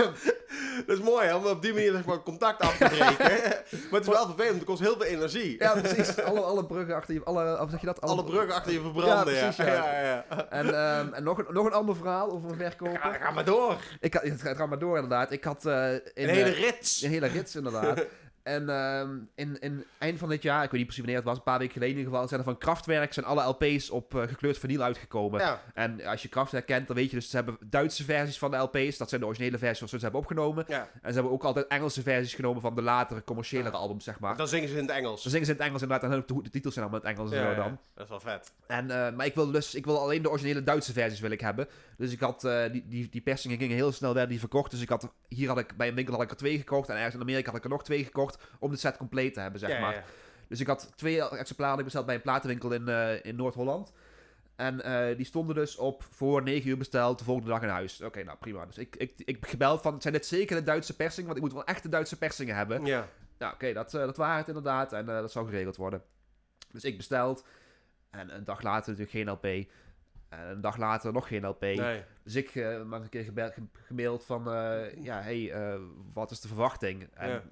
[laughs] Dat is mooi, hè, om op die manier zeg maar, contact af te breken. [laughs] maar het is wel vervelend, want het kost heel veel energie. Ja, precies. Alle, alle bruggen achter je... Alle, of zeg je dat? Alle bruggen achter je verbranden, ja. Precies, ja. ja. En, ehm, en nog, een, nog een ander verhaal over een verkoper. Ga, ga maar door. Ik had, het gaat maar door inderdaad. Ik had... eh, in, Een hele eh, rits. Een hele rits, inderdaad. [laughs] en ehm, in, in eind van dit jaar, ik weet niet precies wanneer het was, een paar weken geleden in ieder geval, zijn er van Kraftwerk zijn alle LP's op eh, gekleurd vinyl uitgekomen. Ja, En als je Kraftwerk kent, dan weet je dus, ze hebben Duitse versies van de LP's, dat zijn de originele versies zoals ze ze hebben opgenomen. ja. En ze hebben ook altijd Engelse versies genomen van de latere, commerciëlere albums, zeg maar. Dan zingen ze in het Engels. Dan zingen ze in het Engels inderdaad, en de, de titels zijn allemaal in het Engels en zo ja. dan. Dat is wel vet. En, eh, maar ik wil dus ik wil alleen de originele Duitse versies wil ik hebben. Dus ik had eh, die, die, die persingen gingen heel snel werden die verkocht. Dus ik had er- hier had ik bij een winkel had ik er twee gekocht en ergens in Amerika had ik er nog twee gekocht om de set compleet te hebben zeg ja, maar. ja. Dus ik had twee exemplaren besteld bij een platenwinkel in, eh, in Noord-Holland. En eh, die stonden dus op voor 9 uur besteld, de volgende dag in huis. Oké, nou prima. Dus ik, ik, ik gebeld van, zijn dit zeker de Duitse persingen? Want ik moet wel echte Duitse persingen hebben. Ja. Nou, oké, dat, eh, dat waren het inderdaad. En dat zou geregeld worden. Dus ik besteld. En een dag later natuurlijk geen LP. En een dag later nog geen LP. Nee. Dus ik uh, maar een keer gemaild van... eh, ja, hey, wat is de verwachting? En Ja.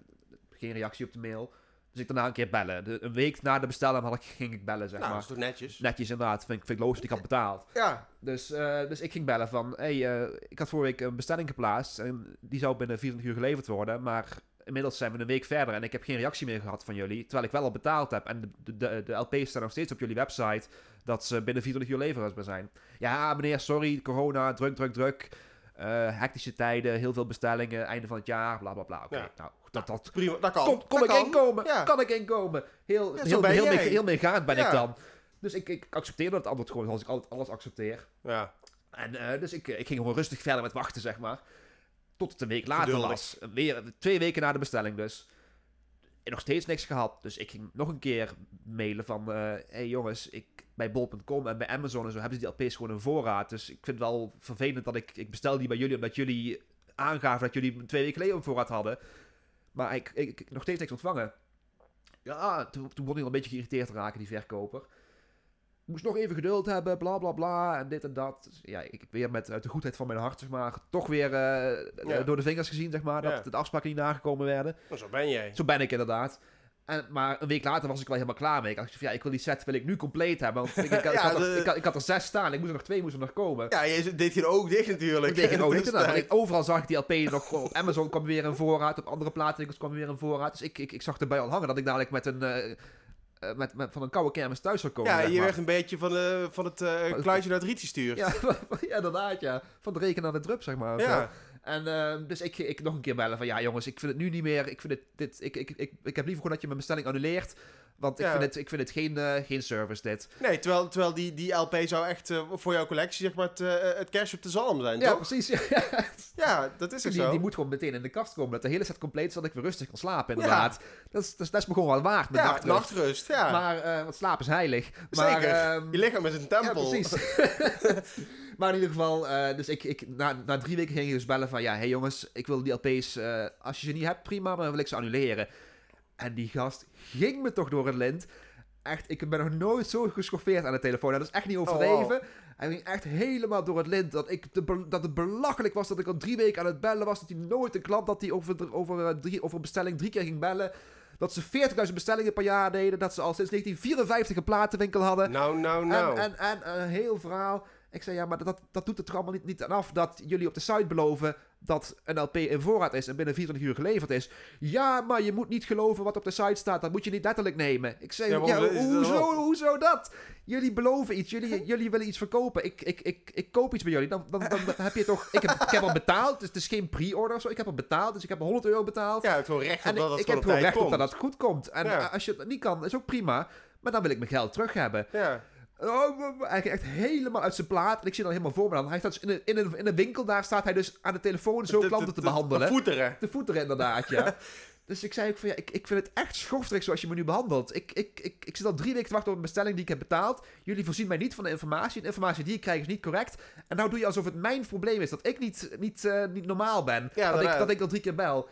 Geen reactie op de mail. Dus ik daarna een keer bellen. De, een week na de bestelling had ik, ging ik bellen, zeg Nou, dat maar. is toch netjes? Netjes inderdaad. Vind, ik- vind ik logisch, ik had betaald. Ja. Dus, eh, dus ik ging bellen van... Hey, eh, ik had vorige week een bestelling geplaatst. En die zou binnen 24 uur geleverd worden. Maar inmiddels zijn we een week verder. En ik heb geen reactie meer gehad van jullie. Terwijl ik wel al betaald heb. En de, de, de LP's staan nog steeds op jullie website. Dat ze binnen 24 uur leverbaar zijn. Ja, meneer, sorry. Corona, druk, druk, druk. Eh, hectische tijden, heel veel bestellingen. Einde van het jaar, bla, bla, bla. Oké, Ja. nou, dat... dat Prima, dat kan. Kon, kon dat ik kan. inkomen? Ja. Kan ik inkomen? Heel, Ja, heel, heel, mee, heel meegaand ben ik dan. Dus ik, ik accepteerde het antwoord gewoon zoals ik altijd alles accepteer. Ja. En eh, dus ik, ik ging gewoon rustig verder met wachten, zeg maar. Tot het een week later Geduldig. was. Weer, twee weken na de bestelling dus. En nog steeds niks gehad. Dus ik ging nog een keer mailen van... eh hey jongens, ik, bij bol.com en bij Amazon en zo hebben ze die LP's gewoon in voorraad. Dus ik vind het wel vervelend dat ik... Ik bestel die bij jullie omdat jullie aangaven dat jullie twee weken geleden op voorraad hadden. Maar ik, ik, nog steeds niks ontvangen. Ja, toen, toen begon hij al een beetje geïrriteerd te raken, die verkoper. Moest nog even geduld hebben, bla bla bla, en dit en dat. Dus ja, ik, weer met uit de goedheid van mijn hart, zeg maar, toch weer eh, Ja. door de vingers gezien, zeg maar, dat Ja. de afspraken niet nagekomen werden. Nou, zo ben jij. Zo ben ik inderdaad. En, maar een week later was ik wel helemaal klaar mee. Ik dacht, van, ja, ik wil die set wil ik nu compleet hebben. Want ik, ik, [laughs] ik, Ja, had, er, de- ik, had, ik had er zes staan. Ik moest er nog twee moesten er nog komen. Ja, je deed geen oog dicht natuurlijk. [laughs] Dat deed ik ook inderdaad. eh, ik- overal zag ik die LP nog. Op Amazon kwam weer in voorraad. Op andere platenwinkels kwam weer in voorraad. Dus ik, ik, ik zag erbij al hangen dat ik dadelijk met een, eh, eh, met, met, van een koude kermis thuis zou komen. Ja, je werd een beetje van, de, van het eh kluitje naar het rietje stuurt. Ja, [laughs] ja, inderdaad, ja. Van de reken naar de drup, zeg maar. Ja. En eh, dus ik, ik nog een keer bellen van, ja jongens, ik vind het nu niet meer, ik vind het, dit, ik, ik, ik, ik heb liever gewoon dat je mijn bestelling annuleert, want ik Ja. vind het, ik vind het geen, eh, geen service dit. Nee, terwijl, terwijl die, die LP zou echt eh, voor jouw collectie zeg maar het, eh, het cash op de zalm zijn, Ja, toch? precies. Ja. Ja, [laughs] dat is ook Die, zo. die moet gewoon meteen in de kast komen, dat de hele set compleet is, zodat ik weer rustig kan slapen, inderdaad. Dat, is, dat, is, dat is me gewoon wel waard, met ja, nachtrust. nachtrust, ja. Maar, want slaap is heilig. Maar, Zeker. ehm, je lichaam is een Ja, tempel. precies. [laughs] [laughs] maar in ieder geval, eh, dus ik, ik, na, na drie weken ging ik dus bellen van... Ja, hey jongens, ik wil die LP's... eh, als je ze niet hebt, prima, maar dan wil ik ze annuleren. En die gast ging me toch door het lint. Echt, ik ben nog nooit zo geschoffeerd aan de telefoon. Dat is echt niet overdreven. Hij ging echt helemaal door het lint. Dat, ik dat het belachelijk was dat ik al drie weken aan het bellen was. Dat hij nooit een klant dat hij over, over, eh, drie, over bestelling drie keer ging bellen. Dat ze 40.000 bestellingen per jaar deden. Dat ze al sinds 1954 een platenwinkel hadden. Nou, nou, nou. En, en, en een heel verhaal. Ik zei, ja, maar dat, dat doet het er allemaal niet, niet aan af dat jullie op de site beloven dat een LP in voorraad is en binnen 24 uur geleverd is. Ja, maar je moet niet geloven wat op de site staat. Dat moet je niet letterlijk nemen. Ik zei, Ja, hoezo, hoezo dat? Jullie beloven iets. Jullie, [laughs] jullie willen iets verkopen. Ik, ik, ik, ik koop iets bij jullie. Dan, dan, dan heb je toch... Ik heb, ik heb al betaald. Dus het is geen pre-order of zo. Ik heb al betaald. Dus ik heb al 100 euro betaald. ja, het gewoon recht op en dat ik, het ik heb gewoon recht op dat het goed komt. En Ja. als je het niet kan, is ook prima. Maar dan wil ik mijn geld terug hebben. Ja. Oh, hij ging echt helemaal uit zijn plaat. En ik zie dan helemaal voor me dan. Hij staat dus in een, in, een, in een winkel, daar staat hij dus aan de telefoon zo klanten te behandelen. De voeteren. De voeten inderdaad, ja. [laughs] dus ik zei ook van ja, ik, ik vind het echt schofterig zoals je me nu behandelt. Ik, ik, ik, ik zit al drie weken te wachten op een bestelling die ik heb betaald. Jullie voorzien mij niet van de informatie. De informatie die ik krijg is niet correct. En nou doe je alsof het mijn probleem is. Dat ik niet, niet, eh, niet normaal ben. Ja, dat, ik, inderdaad. dat ik al drie keer bel.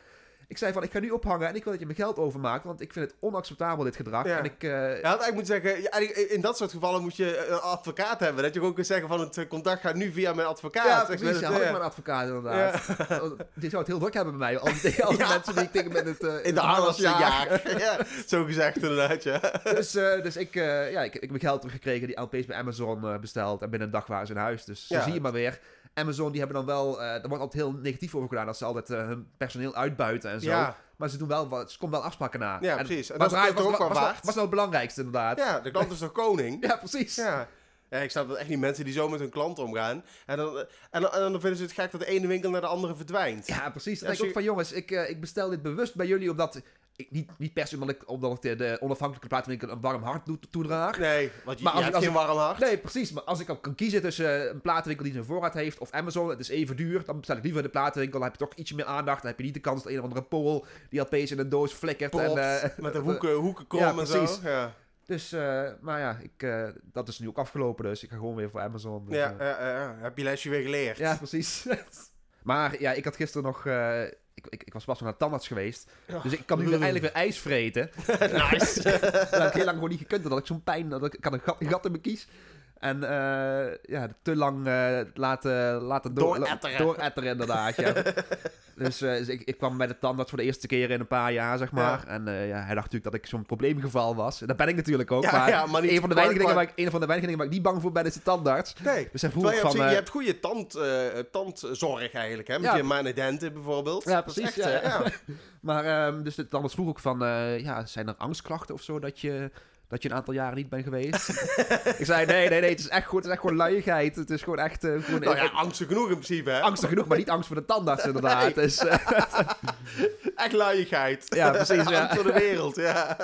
Ik zei van, ik ga nu ophangen en ik wil dat je mijn geld overmaakt. Want ik vind het onacceptabel, dit gedrag. Ja. En ik... Je had eigenlijk moeten zeggen, ja, in dat soort gevallen moet je een advocaat hebben. Dat je gewoon kunt zeggen van het eh, contact gaat nu via mijn advocaat. Ja, Ik precies. weet Ja, had ik ja. een advocaat inderdaad. [laughs] Die zou het heel druk hebben bij mij. Al die, [laughs] al die Ja. mensen die ik tegen ben het... eh, In de harnas jaag. ja. [laughs] ja, zo gezegd inderdaad, ja. Dus, dus ik, ja, ik, ik heb mijn geld teruggekregen, die LP's bij Amazon besteld. En binnen een dag waren ze in huis. Dus Ja. zo zie je maar weer. Amazon, die hebben dan wel... er wordt altijd heel negatief over gedaan. Dat ze altijd hun personeel uitbuiten en zo. Ja, Maar ze doen wel wat... Ze komen wel afspraken na. ja En precies. En dat is ook wel was, was, waard. was nou het belangrijkste inderdaad. Ja, de klant is toch koning? [laughs] Ja, precies. Ja. Ja, ik snap dat echt niet mensen die zo met hun klant omgaan. En dan, en dan, en dan vinden ze het gek dat de ene winkel naar de andere verdwijnt. Ja, precies. Denk ik ook van jongens, ik, eh, ik bestel dit bewust bij jullie omdat... Ik, niet, niet per se omdat ik, omdat ik de, de onafhankelijke platenwinkel een warm hart toe- toedraag. Nee, want je, Maar je als ik- hebt als geen warm hart. Nee, precies. Maar als ik al kan kiezen tussen een platenwinkel die zijn voorraad heeft of Amazon, het is even duur, dan bestel ik liever de platenwinkel. Dan heb je toch ietsje meer aandacht. Dan heb je niet de kans dat een of andere Pool die LP's in een doos flikkert. En, eh, met de [laughs] hoeken, hoeken krom Ja, en zo. precies. Ja, Dus, eh, maar ja, ik, eh, dat is nu ook afgelopen, dus ik ga gewoon weer voor Amazon. Dus, ja. heb je lesje weer geleerd. ja, precies. [laughs] maar ja, ik had gisteren nog... ik, ik, ik was pas nog naar de tandarts geweest. Dus ik kan nu weer [laughs] eindelijk weer ijs vreten. nice. [laughs] dat heb ik heel lang gewoon niet gekund. Had ik zo'n pijn. Dat ik, ik had een gat, een gat in mijn kies. En eh, ja, te lang eh, laten, laten door, Dooretteren. dooretteren, inderdaad. Ja. [laughs] dus eh, dus ik, ik kwam bij de tandarts voor de eerste keer in een paar jaar, zeg maar. En ja, hij dacht natuurlijk dat ik zo'n probleemgeval was. En dat ben ik natuurlijk ook. Ja, maar een, van de weinige dingen waar ik, een van de weinige dingen waar ik niet bang voor ben, is de tandarts. Nee. Dus hij vroeg je, van... je hebt goede tand, tandzorg eigenlijk, hè? Met je manedenten bijvoorbeeld. Ja, precies, echt. [laughs] Maar ehm, dus de tandarts vroeg ook van, ja, zijn er angstklachten of zo dat je, dat je een aantal jaren niet bent geweest? [laughs] ik zei, nee, nee, nee, het is echt goed, het is echt gewoon luiigheid. Het is gewoon echt, eh, gewoon Nou ja, angstig genoeg in principe, hè? angstig genoeg, maar niet angst voor de tandarts [laughs] inderdaad. Nee. Dus, eh, [laughs] Echt luiigheid. ja, precies, ja. Voor de wereld, ja.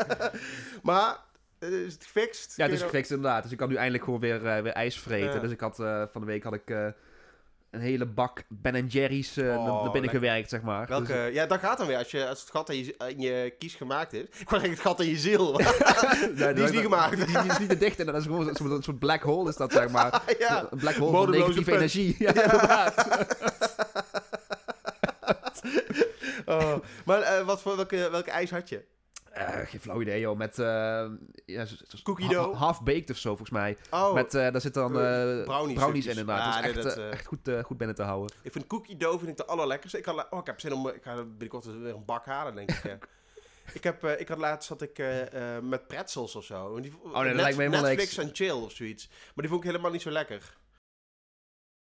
maar, eh, is het gefixt? Ja, het is gefixt inderdaad. Dus ik kan nu eindelijk gewoon weer, eh, weer ijs vreten. Ja. Dus ik had, van de week had ik een hele bak Ben Jerry's Oh, naar- naar binnen gewerkt, zeg maar. Welke, Dus- ja, dat gaat dan weer. Als, je, als het gat in je, in je kies gemaakt is. [laughs] Ik het gat in je ziel. [laughs] [laughs] Nee, die is niet gemaakt. Die, die is niet te dicht en dat is gewoon een soort, black hole is dat, zeg maar. ja. Een black hole van negatieve energie. Ja, inderdaad. Oh. Maar eh, wat voor, welke, welke ijs had je? Eh, geen flauw idee, joh. Met uh, ja, Cookie ha- dough? half-baked of zo, volgens mij. Oh, Met, eh, daar zitten dan brownie brownies stukjes. in, inderdaad. Ja, dat is nee, echt, dat, echt goed, goed binnen te houden. ik vind cookie dough vind ik de allerlekkerste. Ik, had, oh, ik heb zin om... Ik ga binnenkort weer een bak halen, denk ik. ja. [laughs] ik, heb, ik had laatst zat ik eh, met pretzels of zo. Die, Oh, dat lijkt me helemaal Netflix niks. en chill of zoiets. Maar die vond ik helemaal niet zo lekker.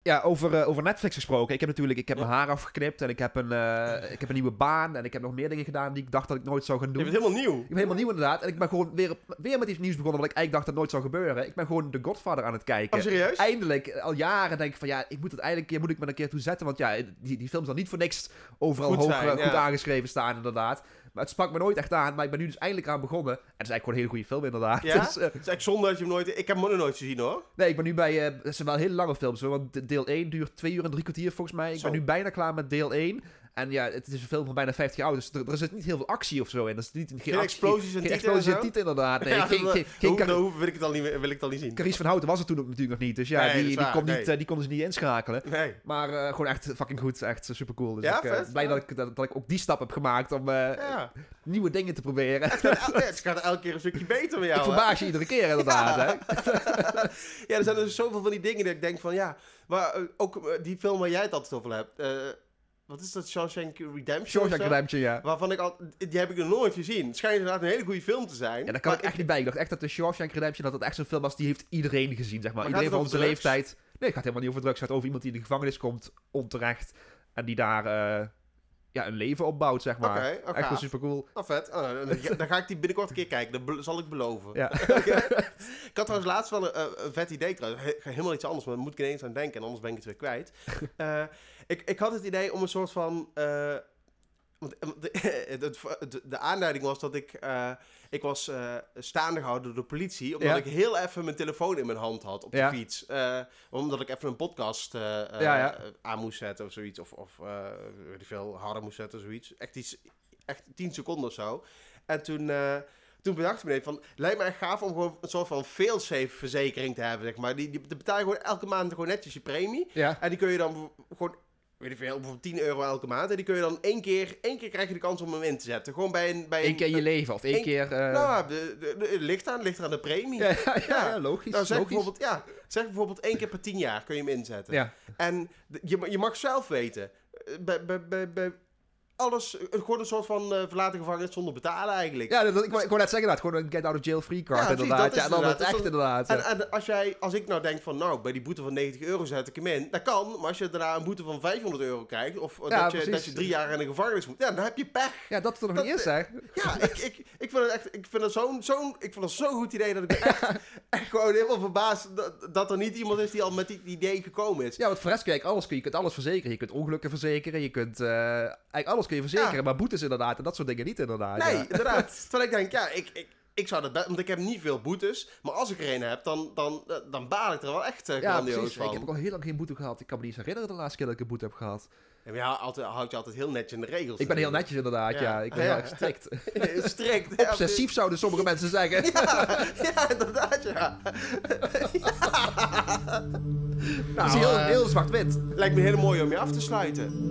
Ja, over, eh, over Netflix gesproken. Ik heb natuurlijk ik heb mijn haar afgeknipt en ik heb, een, eh, ik heb een nieuwe baan en ik heb nog meer dingen gedaan die ik dacht dat ik nooit zou gaan Je doen. bent helemaal nieuw. Ik ben helemaal nieuw inderdaad. En ik ben gewoon weer, weer met iets nieuws begonnen wat ik eigenlijk dacht dat nooit zou gebeuren. Ik ben gewoon The Godfather aan het kijken. Oh, serieus? Eindelijk, al jaren denk ik van ja, ik moet het eindelijk een keer, moet ik me een keer toe zetten. Want ja, die, die film zal niet voor niks overal Goed hoog, zijn, eh, goed ja. aangeschreven staan inderdaad. Maar het sprak me nooit echt aan. Maar ik ben nu dus eindelijk aan begonnen. En het is eigenlijk gewoon een hele goede film inderdaad. Ja? [laughs] Dus, eh, Het is echt zonde dat je hem nooit... Ik heb hem nog nooit gezien hoor. nee, ik ben nu bij, eh het zijn wel hele lange films hoor. Want de- deel 1 duurt 2 uur en drie kwartier volgens mij. Ik Zo. ben nu bijna klaar met deel 1. En ja, het is een film van bijna 50 jaar oud. Dus er, er zit niet heel veel actie of zo in. Er is niet, geen, Geen actie- explosies en geen explosies en tieten inderdaad. Nee, [laughs] Ja, geen, geen, geen hoe- wil ik het al niet, wil ik het al niet zien. Carice van Houten was er toen natuurlijk nog niet. Dus ja, Nee, die, die, waar, kon nee. niet, eh, die konden ze niet inschakelen. Nee. Maar eh, gewoon echt fucking goed. Echt super cool. Dus Ja, ik ben vet, blij ja. dat ik, dat, dat ik ook die stap heb gemaakt om eh, nieuwe dingen te proberen. Het gaat, [laughs] het gaat elke keer een stukje beter met jou. ik verbaas je iedere keer inderdaad. Ja. Hè? [laughs] Ja, er zijn dus zoveel van die dingen dat ik denk van ja, maar eh, ook eh, die film waar jij het altijd over hebt. Wat is dat? Shawshank Redemption? Shawshank? Redemption, ja. Waarvan ik al, die heb ik nog nooit gezien. Het schijnt inderdaad een hele goede film te zijn. Ja, daar kan ik echt niet bij. Ik dacht echt dat de Shawshank Redemption dat het echt zo'n film was die heeft iedereen gezien, zeg maar. Maar iedereen van onze drugs? leeftijd. Nee, het gaat helemaal niet over drugs. Het gaat over iemand die in de gevangenis komt, onterecht. En die daar eh, ja, een leven opbouwt, zeg maar. Oh, echt gaaf. gewoon super cool. Oh, vet. Oh, dan, ga ik die binnenkort een keer kijken. Dat zal ik beloven. Ja. [laughs] ik had trouwens laatst wel een, een vet idee trouwens. He- helemaal iets anders, maar daar moet ik ineens aan denken. En anders ben ik het weer kwijt. [laughs] Eh, ik, ik had het idee om een soort van... eh, want, eh, want de, de, de aanleiding was dat ik... eh, ik was eh, staande gehouden door de politie. Omdat Ja. ik heel even mijn telefoon in mijn hand had op de Ja. fiets. Eh, omdat ik even een podcast eh, eh, Ja, aan moest zetten of zoiets. Of, of eh, weet ik veel, harder moest zetten of zoiets. Echt iets... Echt 10 seconden of zo. En toen... eh, toen bedacht ik me even van, lijkt me echt gaaf om gewoon een soort van failsafe verzekering te hebben, zeg maar. Die, die, die betaal je gewoon elke maand gewoon netjes je premie. Ja. En die kun je dan gewoon, weet ik veel, bijvoorbeeld 10 euro elke maand. En die kun je dan één keer, één keer krijg je de kans om hem in te zetten. Gewoon bij een... Bij Eén een, keer in je leven of één één- keer... eh, Nou, de, de, ligt aan, ligt aan de premie. ja, ja, ja, logisch. nou, zeg logisch. bijvoorbeeld, ja, zeg bijvoorbeeld één keer per 10 jaar kun je hem inzetten. Ja. En je, je mag zelf weten, eh, bij, bij, bij, bij alles, eh, gewoon een soort van eh, verlaten gevangenis zonder betalen eigenlijk. Ja, dat, ik, wou- ik wou net zeggen dat. Gewoon een get out of jail free card Ja, inderdaad. dat is Ja, dan inderdaad. het echt Dus inderdaad. En, en als, jij, als ik nou denk van, nou, bij die boete van 90 euro zet ik hem in. Dat kan, maar als je daarna een boete van 500 euro krijgt, of eh, Ja, dat, je, dat je drie jaar in de gevangenis moet, ja, dan heb je pech. Ja, dat is er nog dat- niet eens, zeg. [laughs] Ja, ik, ik, ik vind het echt, ik vind het zo'n, zo'n, ik vind het zo'n goed idee dat ik [laughs] echt, echt gewoon helemaal verbaasd dat, dat er niet iemand is die al met die idee gekomen is. Ja, want voor rest kun je alles, kun je, kunt alles verzekeren. Je kunt ongelukken verzekeren, je kunt... eigenlijk alles kun je verzekeren, Ja. maar boetes inderdaad. En dat soort dingen niet inderdaad. nee, ja. inderdaad. [laughs] Terwijl ik denk, ja, ik, ik, ik zou dat, want ik heb niet veel boetes, maar als ik er een heb, dan, dan, dan baal ik er wel echt uh, Ja, precies. Ik van. heb ook al heel lang geen boete gehad. Ik kan me niet eens herinneren de laatste keer dat ik een boete heb gehad. Ja, maar altijd, houd je altijd heel netjes in de regels. Ik ben heel netjes inderdaad, ja. Ja. Ik ben [laughs] Ja. heel strikt. [laughs] Obsessief zouden sommige mensen zeggen. Ja, inderdaad, ja. Dat nou, is heel, eh, heel zwart-wit. lijkt me heel mooi om je af te sluiten.